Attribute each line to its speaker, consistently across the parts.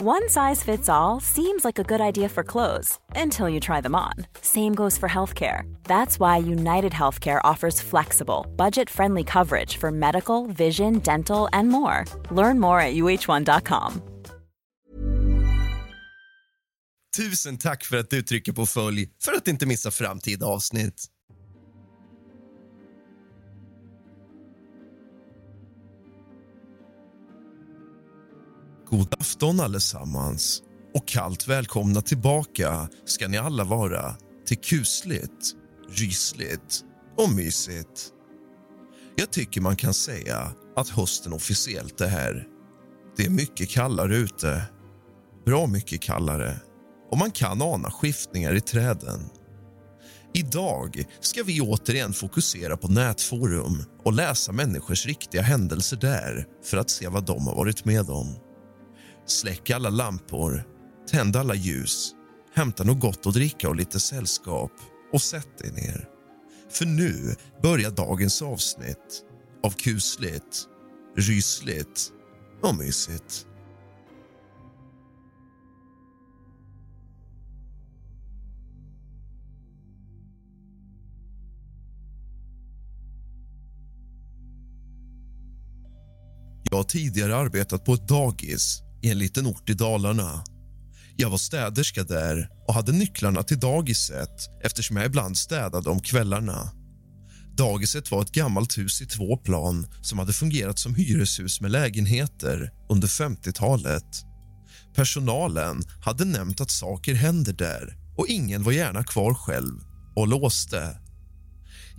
Speaker 1: One size fits all seems like a good idea for clothes until you try them on. Same goes for healthcare. That's why United Healthcare offers flexible, budget friendly coverage for medical, vision, dental, and more. Learn more at uh1.com.
Speaker 2: Tusen tack för att du trycker på följ för att inte missa framtida avsnitt. God afton allesammans och kallt välkomna tillbaka ska ni alla vara till kusligt, rysligt och mysigt. Jag tycker man kan säga att hösten officiellt är här. Det är mycket kallare ute. Bra mycket kallare. Och man kan ana skiftningar i träden. Idag ska vi återigen fokusera på nätforum och läsa människors riktiga händelser där för att se vad de har varit med om. Släck alla lampor, tänd alla ljus, hämta något gott att dricka och lite sällskap och sätt dig ner. För nu börjar dagens avsnitt av kusligt, rysligt och mysigt. Jag har tidigare arbetat på ett dagis i en liten ort i Dalarna. Jag var städerska där och hade nycklarna till dagiset eftersom jag ibland städade om kvällarna. Dagiset var ett gammalt hus i två plan som hade fungerat som hyreshus med lägenheter under 50-talet. Personalen hade nämnt att saker händer där och ingen var gärna kvar själv och låste.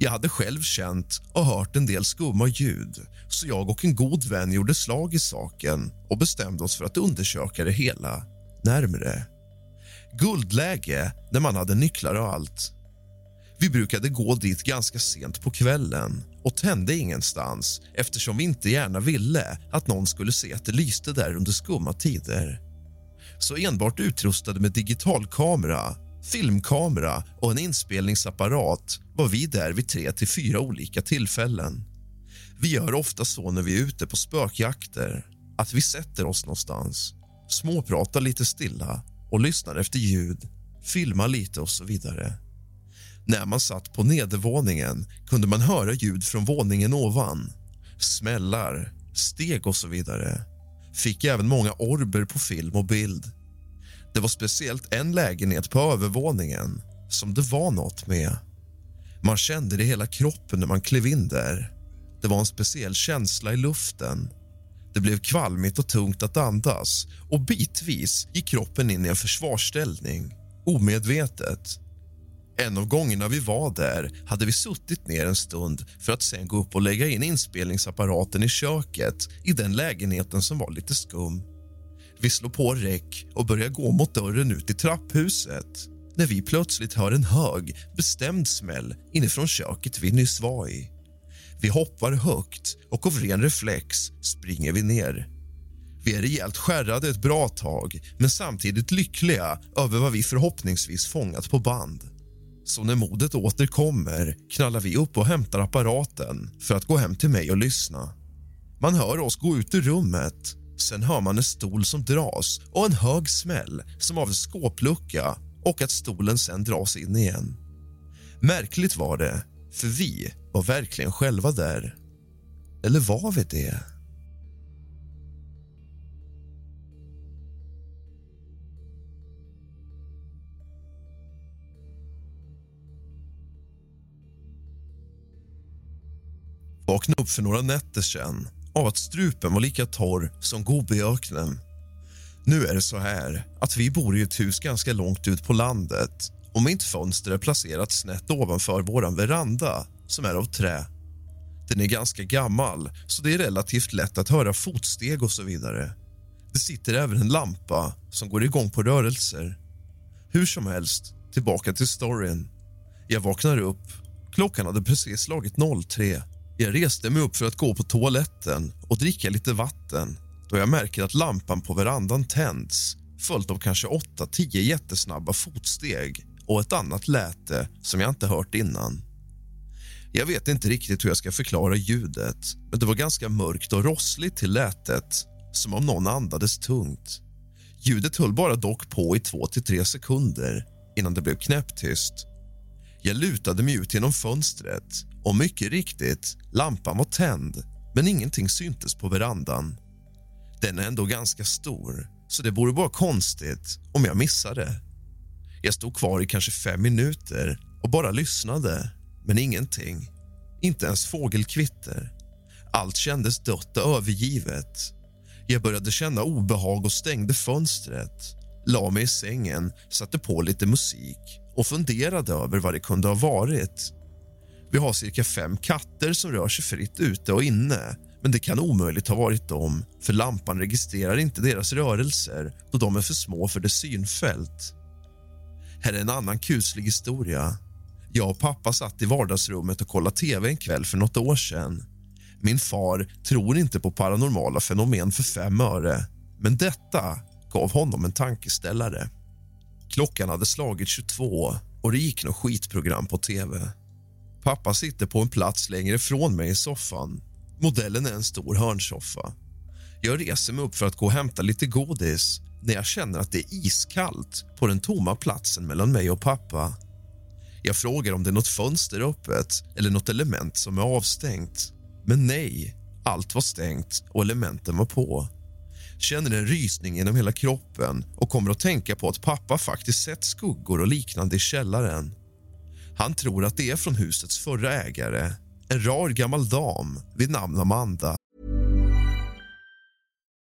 Speaker 2: Jag hade själv känt och hört en del skumma ljud så jag och en god vän gjorde slag i saken och bestämde oss för att undersöka det hela närmre. Guldläge när man hade nycklar och allt. Vi brukade gå dit ganska sent på kvällen och tände ingenstans eftersom vi inte gärna ville att någon skulle se att det lyste där under skumma tider. Så enbart utrustade med digitalkamera filmkamera och en inspelningsapparat var vi där vid tre till fyra olika tillfällen. Vi gör ofta så när vi är ute på spökjakter att vi sätter oss någonstans, småpratar lite stilla och lyssnar efter ljud, filmar lite och så vidare. När man satt på nedervåningen kunde man höra ljud från våningen ovan. Smällar, steg och så vidare. Fick även många orber på film och bild. Det var speciellt en lägenhet på övervåningen som det var nåt med. Man kände det i hela kroppen när man klev in där. Det var en speciell känsla i luften. Det blev kvalmigt och tungt att andas och bitvis gick kroppen in i en försvarsställning, omedvetet. En av gångerna vi var där hade vi suttit ner en stund för att sen gå upp och lägga in inspelningsapparaten i köket i den lägenheten som var lite skum. Vi slår på räck och börjar gå mot dörren ut i trapphuset när vi plötsligt hör en hög, bestämd smäll inifrån köket vi nyss var i. Vi hoppar högt och av ren reflex springer vi ner. Vi är rejält skärrade ett bra tag men samtidigt lyckliga över vad vi förhoppningsvis fångat på band. Så när modet återkommer knallar vi upp och hämtar apparaten för att gå hem till mig och lyssna. Man hör oss gå ut ur rummet Sen hör man en stol som dras och en hög smäll som av en skåplucka och att stolen sen dras in igen. Märkligt var det, för vi var verkligen själva där. Eller var vi det? Vaknade upp för några nätter sen av att strupen var lika torr som Gobiöknen. Nu är det så här att vi bor i ett hus ganska långt ut på landet och mitt fönster är placerat snett ovanför vår veranda som är av trä. Den är ganska gammal, så det är relativt lätt att höra fotsteg och så vidare. Det sitter även en lampa som går igång på rörelser. Hur som helst, tillbaka till storyn. Jag vaknar upp. Klockan hade precis slagit 03. Jag reste mig upp för att gå på toaletten och dricka lite vatten då jag märker att lampan på verandan tänds följt av kanske 8-10 jättesnabba fotsteg och ett annat läte som jag inte hört innan. Jag vet inte riktigt hur jag ska förklara ljudet men det var ganska mörkt och rossligt till lätet som om någon andades tungt. Ljudet höll bara dock på i 2-3 sekunder innan det blev knäpptyst. Jag lutade mig ut genom fönstret och mycket riktigt, lampan var tänd men ingenting syntes på verandan. Den är ändå ganska stor, så det vore bara konstigt om jag missade. Jag stod kvar i kanske fem minuter och bara lyssnade, men ingenting. Inte ens fågelkvitter. Allt kändes dött och övergivet. Jag började känna obehag och stängde fönstret. La mig i sängen, satte på lite musik och funderade över vad det kunde ha varit. Vi har cirka fem katter som rör sig fritt ute och inne men det kan omöjligt ha varit dem för lampan registrerar inte deras rörelser då de är för små för dess synfält. Här är en annan kuslig historia. Jag och pappa satt i vardagsrummet och kollade tv en kväll för något år sedan. Min far tror inte på paranormala fenomen för fem öre men detta gav honom en tankeställare. Klockan hade slagit 22 och det gick något skitprogram på tv. Pappa sitter på en plats längre ifrån mig i soffan. Modellen är en stor hörnsoffa. Jag reser mig upp för att gå och hämta lite godis när jag känner att det är iskallt på den tomma platsen mellan mig och pappa. Jag frågar om det är något fönster öppet eller något element som är avstängt. Men nej, allt var stängt och elementen var på. Känner en rysning genom hela kroppen och kommer att tänka på att pappa faktiskt sett skuggor och liknande i källaren. Han tror att det är från husets förra ägare, en rar gammal dam vid namn Amanda.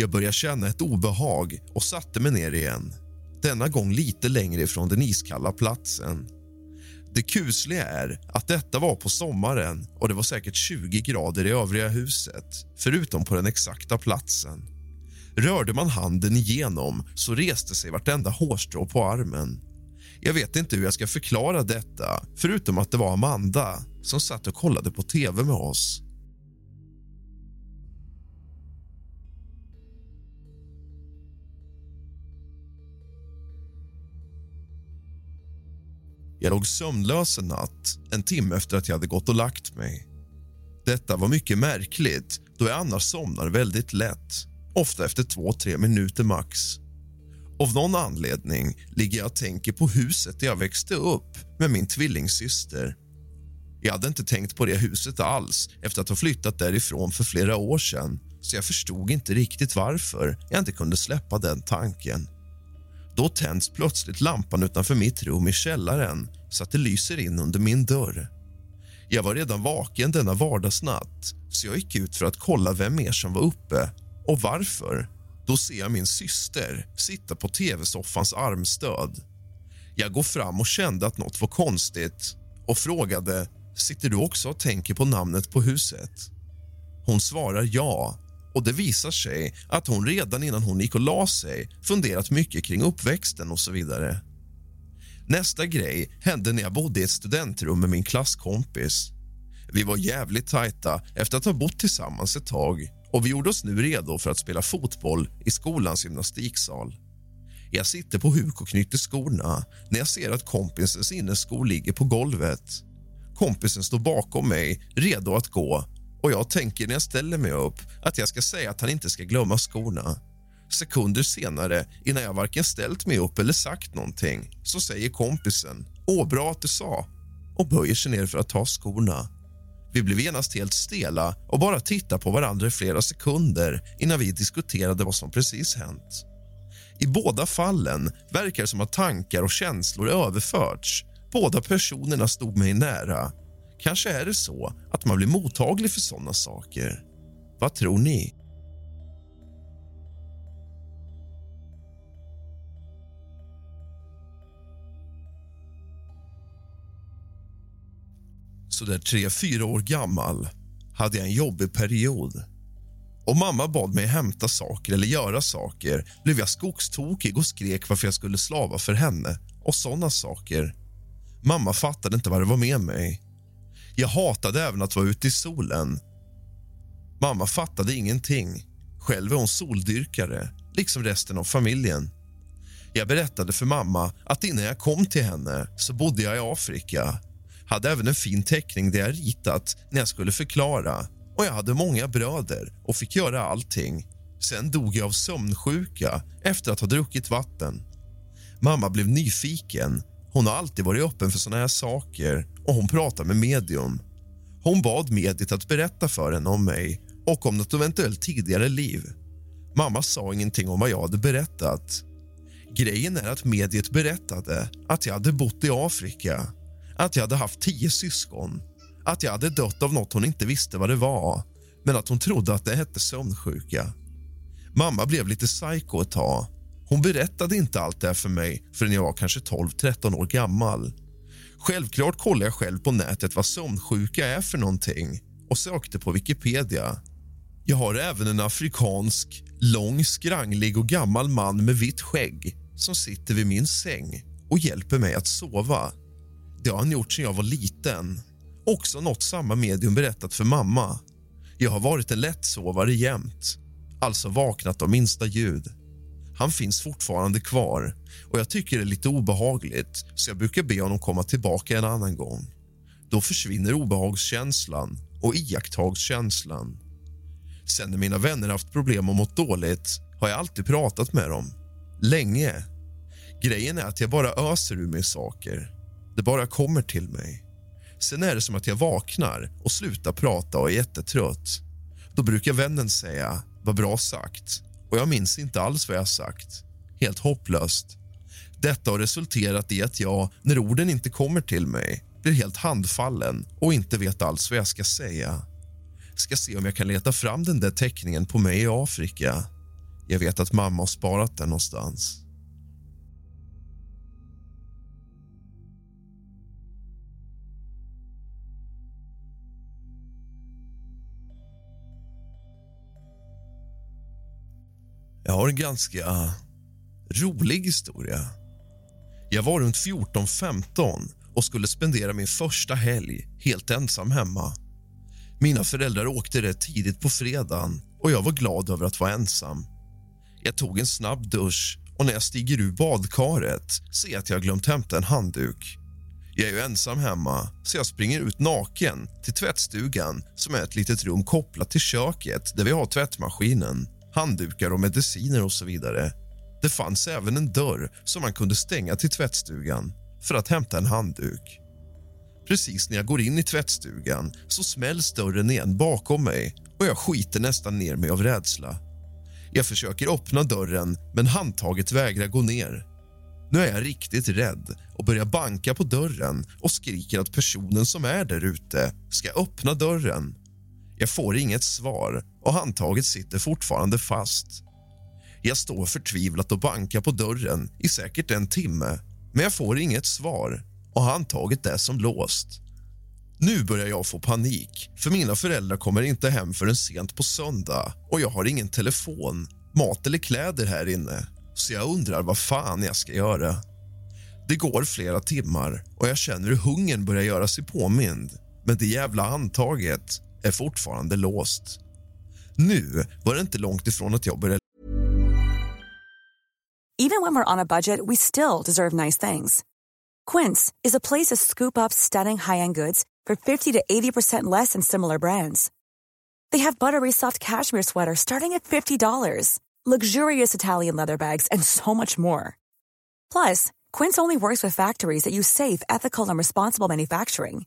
Speaker 2: Jag började känna ett obehag och satte mig ner igen. Denna gång lite längre ifrån den iskalla platsen. Det kusliga är att detta var på sommaren och det var säkert 20 grader i övriga huset förutom på den exakta platsen. Rörde man handen igenom så reste sig vartenda hårstrå på armen. Jag vet inte hur jag ska förklara detta förutom att det var Amanda som satt och kollade på tv med oss. Jag låg sömnlös en natt, en timme efter att jag hade gått och lagt mig. Detta var mycket märkligt, då jag annars somnar väldigt lätt. Ofta efter två, tre minuter max. Av någon anledning ligger jag och tänker på huset där jag växte upp med min tvillingsyster. Jag hade inte tänkt på det huset alls efter att ha flyttat därifrån för flera år sedan så jag förstod inte riktigt varför jag inte kunde släppa den tanken. Då tänds plötsligt lampan utanför mitt rum i källaren så att det lyser in under min dörr. Jag var redan vaken denna vardagsnatt så jag gick ut för att kolla vem mer som var uppe och varför. Då ser jag min syster sitta på tv-soffans armstöd. Jag går fram och kände att något var konstigt och frågade sitter du också och tänker på namnet på huset. Hon svarar ja och det visar sig att hon redan innan hon gick och la sig funderat mycket kring uppväxten och så vidare. Nästa grej hände när jag bodde i ett studentrum med min klasskompis. Vi var jävligt tajta efter att ha bott tillsammans ett tag och vi gjorde oss nu redo för att spela fotboll i skolans gymnastiksal. Jag sitter på huk och knyter skorna när jag ser att kompisens innerskor ligger på golvet. Kompisen står bakom mig, redo att gå och jag tänker när jag ställer mig upp att jag ska säga att han inte ska glömma skorna. Sekunder senare, innan jag varken ställt mig upp eller sagt någonting så säger kompisen “Åh, bra att du sa” och böjer sig ner för att ta skorna. Vi blev genast helt stela och bara tittade på varandra i flera sekunder innan vi diskuterade vad som precis hänt. I båda fallen verkar det som att tankar och känslor överförts. Båda personerna stod mig nära Kanske är det så att man blir mottaglig för såna saker. Vad tror ni? Så där tre, fyra år gammal hade jag en jobbig period. Om mamma bad mig hämta saker eller göra saker blev jag skogstokig och skrek varför jag skulle slava för henne och såna saker. Mamma fattade inte vad det var med mig. Jag hatade även att vara ute i solen. Mamma fattade ingenting. Själv är hon soldyrkare, liksom resten av familjen. Jag berättade för mamma att innan jag kom till henne så bodde jag i Afrika. Hade även en fin teckning där jag ritat när jag skulle förklara. Och Jag hade många bröder och fick göra allting. Sen dog jag av sömnsjuka efter att ha druckit vatten. Mamma blev nyfiken hon har alltid varit öppen för såna här saker och hon pratar med medium. Hon bad mediet att berätta för henne om mig och om något eventuellt tidigare liv. Mamma sa ingenting om vad jag hade berättat. Grejen är att mediet berättade att jag hade bott i Afrika, att jag hade haft tio syskon, att jag hade dött av något hon inte visste vad det var men att hon trodde att det hette sömnsjuka. Mamma blev lite psycho ett tag hon berättade inte allt det här för mig förrän jag var kanske 12-13 år gammal. Självklart kollade jag själv på nätet vad sömnsjuka är för någonting och sökte på Wikipedia. Jag har även en afrikansk, lång, skranglig och gammal man med vitt skägg som sitter vid min säng och hjälper mig att sova. Det har han gjort sedan jag var liten. Också något samma medium berättat för mamma. Jag har varit en lättsovare jämt, alltså vaknat av minsta ljud. Han finns fortfarande kvar och jag tycker det är lite obehagligt så jag brukar be honom komma tillbaka en annan gång. Då försvinner obehagskänslan och iakttagskänslan. Sen när mina vänner haft problem och mått dåligt har jag alltid pratat med dem. Länge. Grejen är att jag bara öser ur mig saker. Det bara kommer till mig. Sen är det som att jag vaknar och slutar prata och är jättetrött. Då brukar vännen säga “vad bra sagt” och jag minns inte alls vad jag sagt. Helt hopplöst. Detta har resulterat i att jag, när orden inte kommer till mig blir helt handfallen och inte vet alls vad jag ska säga. Ska se om jag kan leta fram den där teckningen på mig i Afrika. Jag vet att mamma har sparat den någonstans. Jag har en ganska rolig historia. Jag var runt 14-15 och skulle spendera min första helg helt ensam hemma. Mina föräldrar åkte rätt tidigt på fredagen och jag var glad över att vara ensam. Jag tog en snabb dusch och när jag stiger ur badkaret ser jag att jag glömt hämta en handduk. Jag är ju ensam hemma, så jag springer ut naken till tvättstugan som är ett litet rum kopplat till köket där vi har tvättmaskinen, handdukar och mediciner och så vidare. Det fanns även en dörr som man kunde stänga till tvättstugan för att hämta en handduk. Precis när jag går in i tvättstugan så smälls dörren igen bakom mig och jag skiter nästan ner mig av rädsla. Jag försöker öppna dörren, men handtaget vägrar gå ner. Nu är jag riktigt rädd och börjar banka på dörren och skriker att personen som är där ute ska öppna dörren. Jag får inget svar och handtaget sitter fortfarande fast. Jag står förtvivlat och bankar på dörren i säkert en timme men jag får inget svar och handtaget är som låst. Nu börjar jag få panik, för mina föräldrar kommer inte hem förrän sent på söndag och jag har ingen telefon, mat eller kläder här inne. Så jag undrar vad fan jag ska göra. Det går flera timmar och jag känner hur hungern börjar göra sig påmind. Men det jävla handtaget är fortfarande låst. Nu var det inte långt ifrån att jag började...
Speaker 3: Even when we're on a budget we still deserve nice things. Quince is a place to scoop up stunning high-end goods for 50 to 80% less than similar brands. They have buttery soft cashmere sweaters starting at $50, luxurious Italian leather bags, and so much more. Plus, Quince only works with factories that use safe, ethical, and responsible manufacturing.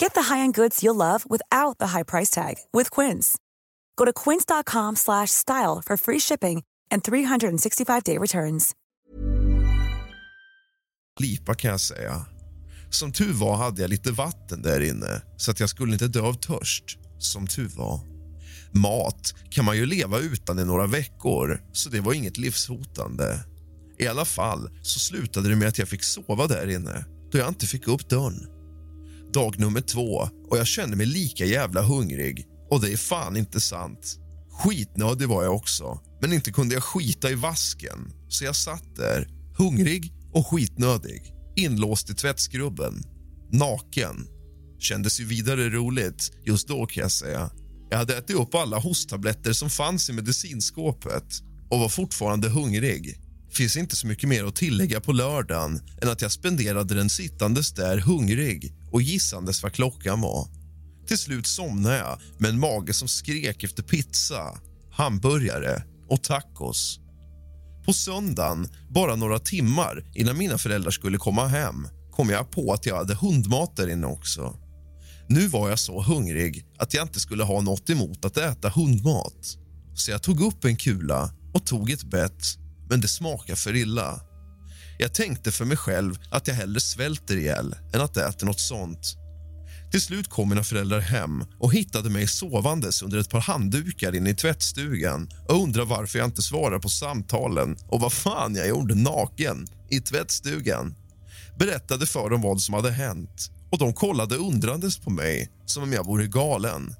Speaker 3: Get the high-end goods you'll love without the high price tag with Quince. Go to quince.com slash style for free shipping and 365-day returns.
Speaker 2: lipa kan jag säga. Som tur var hade jag lite vatten där inne så att jag skulle inte dö av törst. Som tur var. Mat kan man ju leva utan i några veckor, så det var inget livshotande. I alla fall så slutade det med att jag fick sova där inne då jag inte fick upp dörren. Dag nummer två och jag kände mig lika jävla hungrig och det är fan inte sant. Skitnödig var jag också, men inte kunde jag skita i vasken så jag satt där, hungrig och skitnödig, inlåst i tvättskrubben, naken. Kändes ju vidare roligt just då kan jag säga. Jag hade ätit upp alla hosttabletter som fanns i medicinskåpet och var fortfarande hungrig. Finns inte så mycket mer att tillägga på lördagen än att jag spenderade den sittandes där hungrig och gissandes vad klockan var. Till slut somnade jag med en mage som skrek efter pizza, hamburgare och tacos. På söndagen, bara några timmar innan mina föräldrar skulle komma hem kom jag på att jag hade hundmat där inne också. Nu var jag så hungrig att jag inte skulle ha något emot att äta hundmat. Så jag tog upp en kula och tog ett bett, men det smakade för illa. Jag tänkte för mig själv att jag hellre svälter ihjäl än att äta något sånt. Till slut kom mina föräldrar hem och hittade mig sovandes under ett par handdukar inne i tvättstugan och undrade varför jag inte svarade på samtalen och vad fan jag gjorde naken i tvättstugan. Berättade för dem vad som hade hänt och de kollade undrandes på mig som om jag vore galen.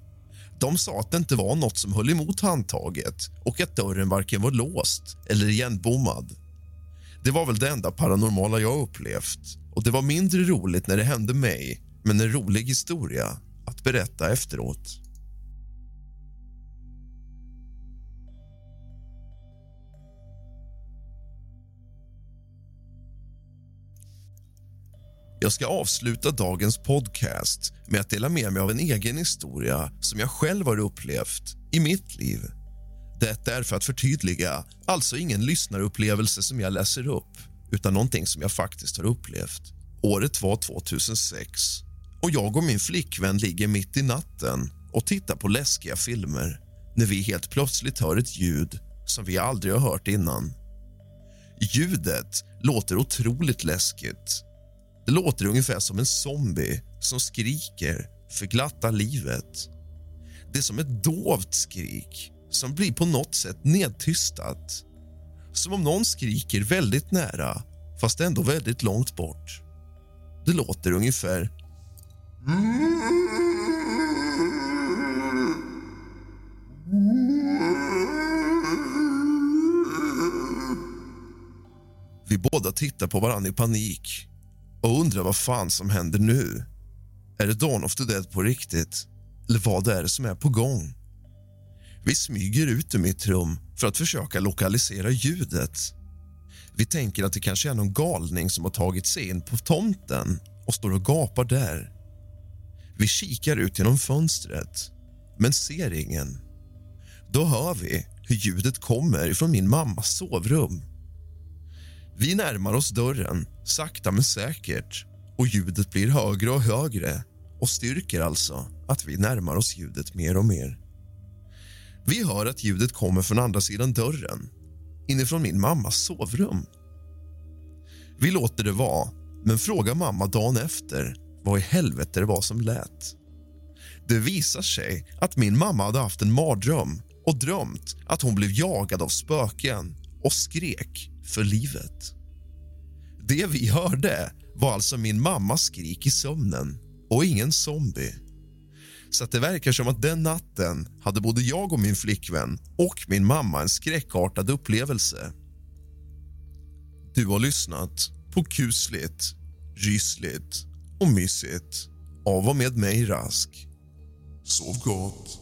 Speaker 2: De sa att det inte var något som höll emot handtaget och att dörren varken var låst eller igenbommad. Det var väl det enda paranormala jag upplevt. Och Det var mindre roligt när det hände mig, men en rolig historia att berätta efteråt. Jag ska avsluta dagens podcast med att dela med mig av en egen historia som jag själv har upplevt i mitt liv. Detta är för att förtydliga, alltså ingen lyssnarupplevelse som jag läser upp utan någonting som jag faktiskt har upplevt. Året var 2006 och jag och min flickvän ligger mitt i natten och tittar på läskiga filmer när vi helt plötsligt hör ett ljud som vi aldrig har hört innan. Ljudet låter otroligt läskigt. Det låter ungefär som en zombie som skriker för glatta livet. Det är som ett dovt skrik som blir på något sätt nedtystat. Som om någon skriker väldigt nära, fast ändå väldigt långt bort. Det låter ungefär... Vi båda tittar på varandra i panik och undrar vad fan som händer nu. Är det Dawn of the Dead på riktigt? Eller vad är det som är på gång? Vi smyger ut ur mitt rum för att försöka lokalisera ljudet. Vi tänker att det kanske är någon galning som har tagit sig in på tomten och står och gapar där. Vi kikar ut genom fönstret, men ser ingen. Då hör vi hur ljudet kommer från min mammas sovrum. Vi närmar oss dörren, sakta men säkert och ljudet blir högre och högre och styrker alltså att vi närmar oss ljudet mer och mer. Vi hör att ljudet kommer från andra sidan dörren, inifrån min mammas sovrum. Vi låter det vara, men frågar mamma dagen efter vad i helvete det var som lät. Det visar sig att min mamma hade haft en mardröm och drömt att hon blev jagad av spöken och skrek för livet. Det vi hörde var alltså min mammas skrik i sömnen och ingen zombie. Så det verkar som att den natten hade både jag och min flickvän och min mamma en skräckartad upplevelse. Du har lyssnat på kusligt, rysligt och mysigt av och med mig Rask. Sov gott.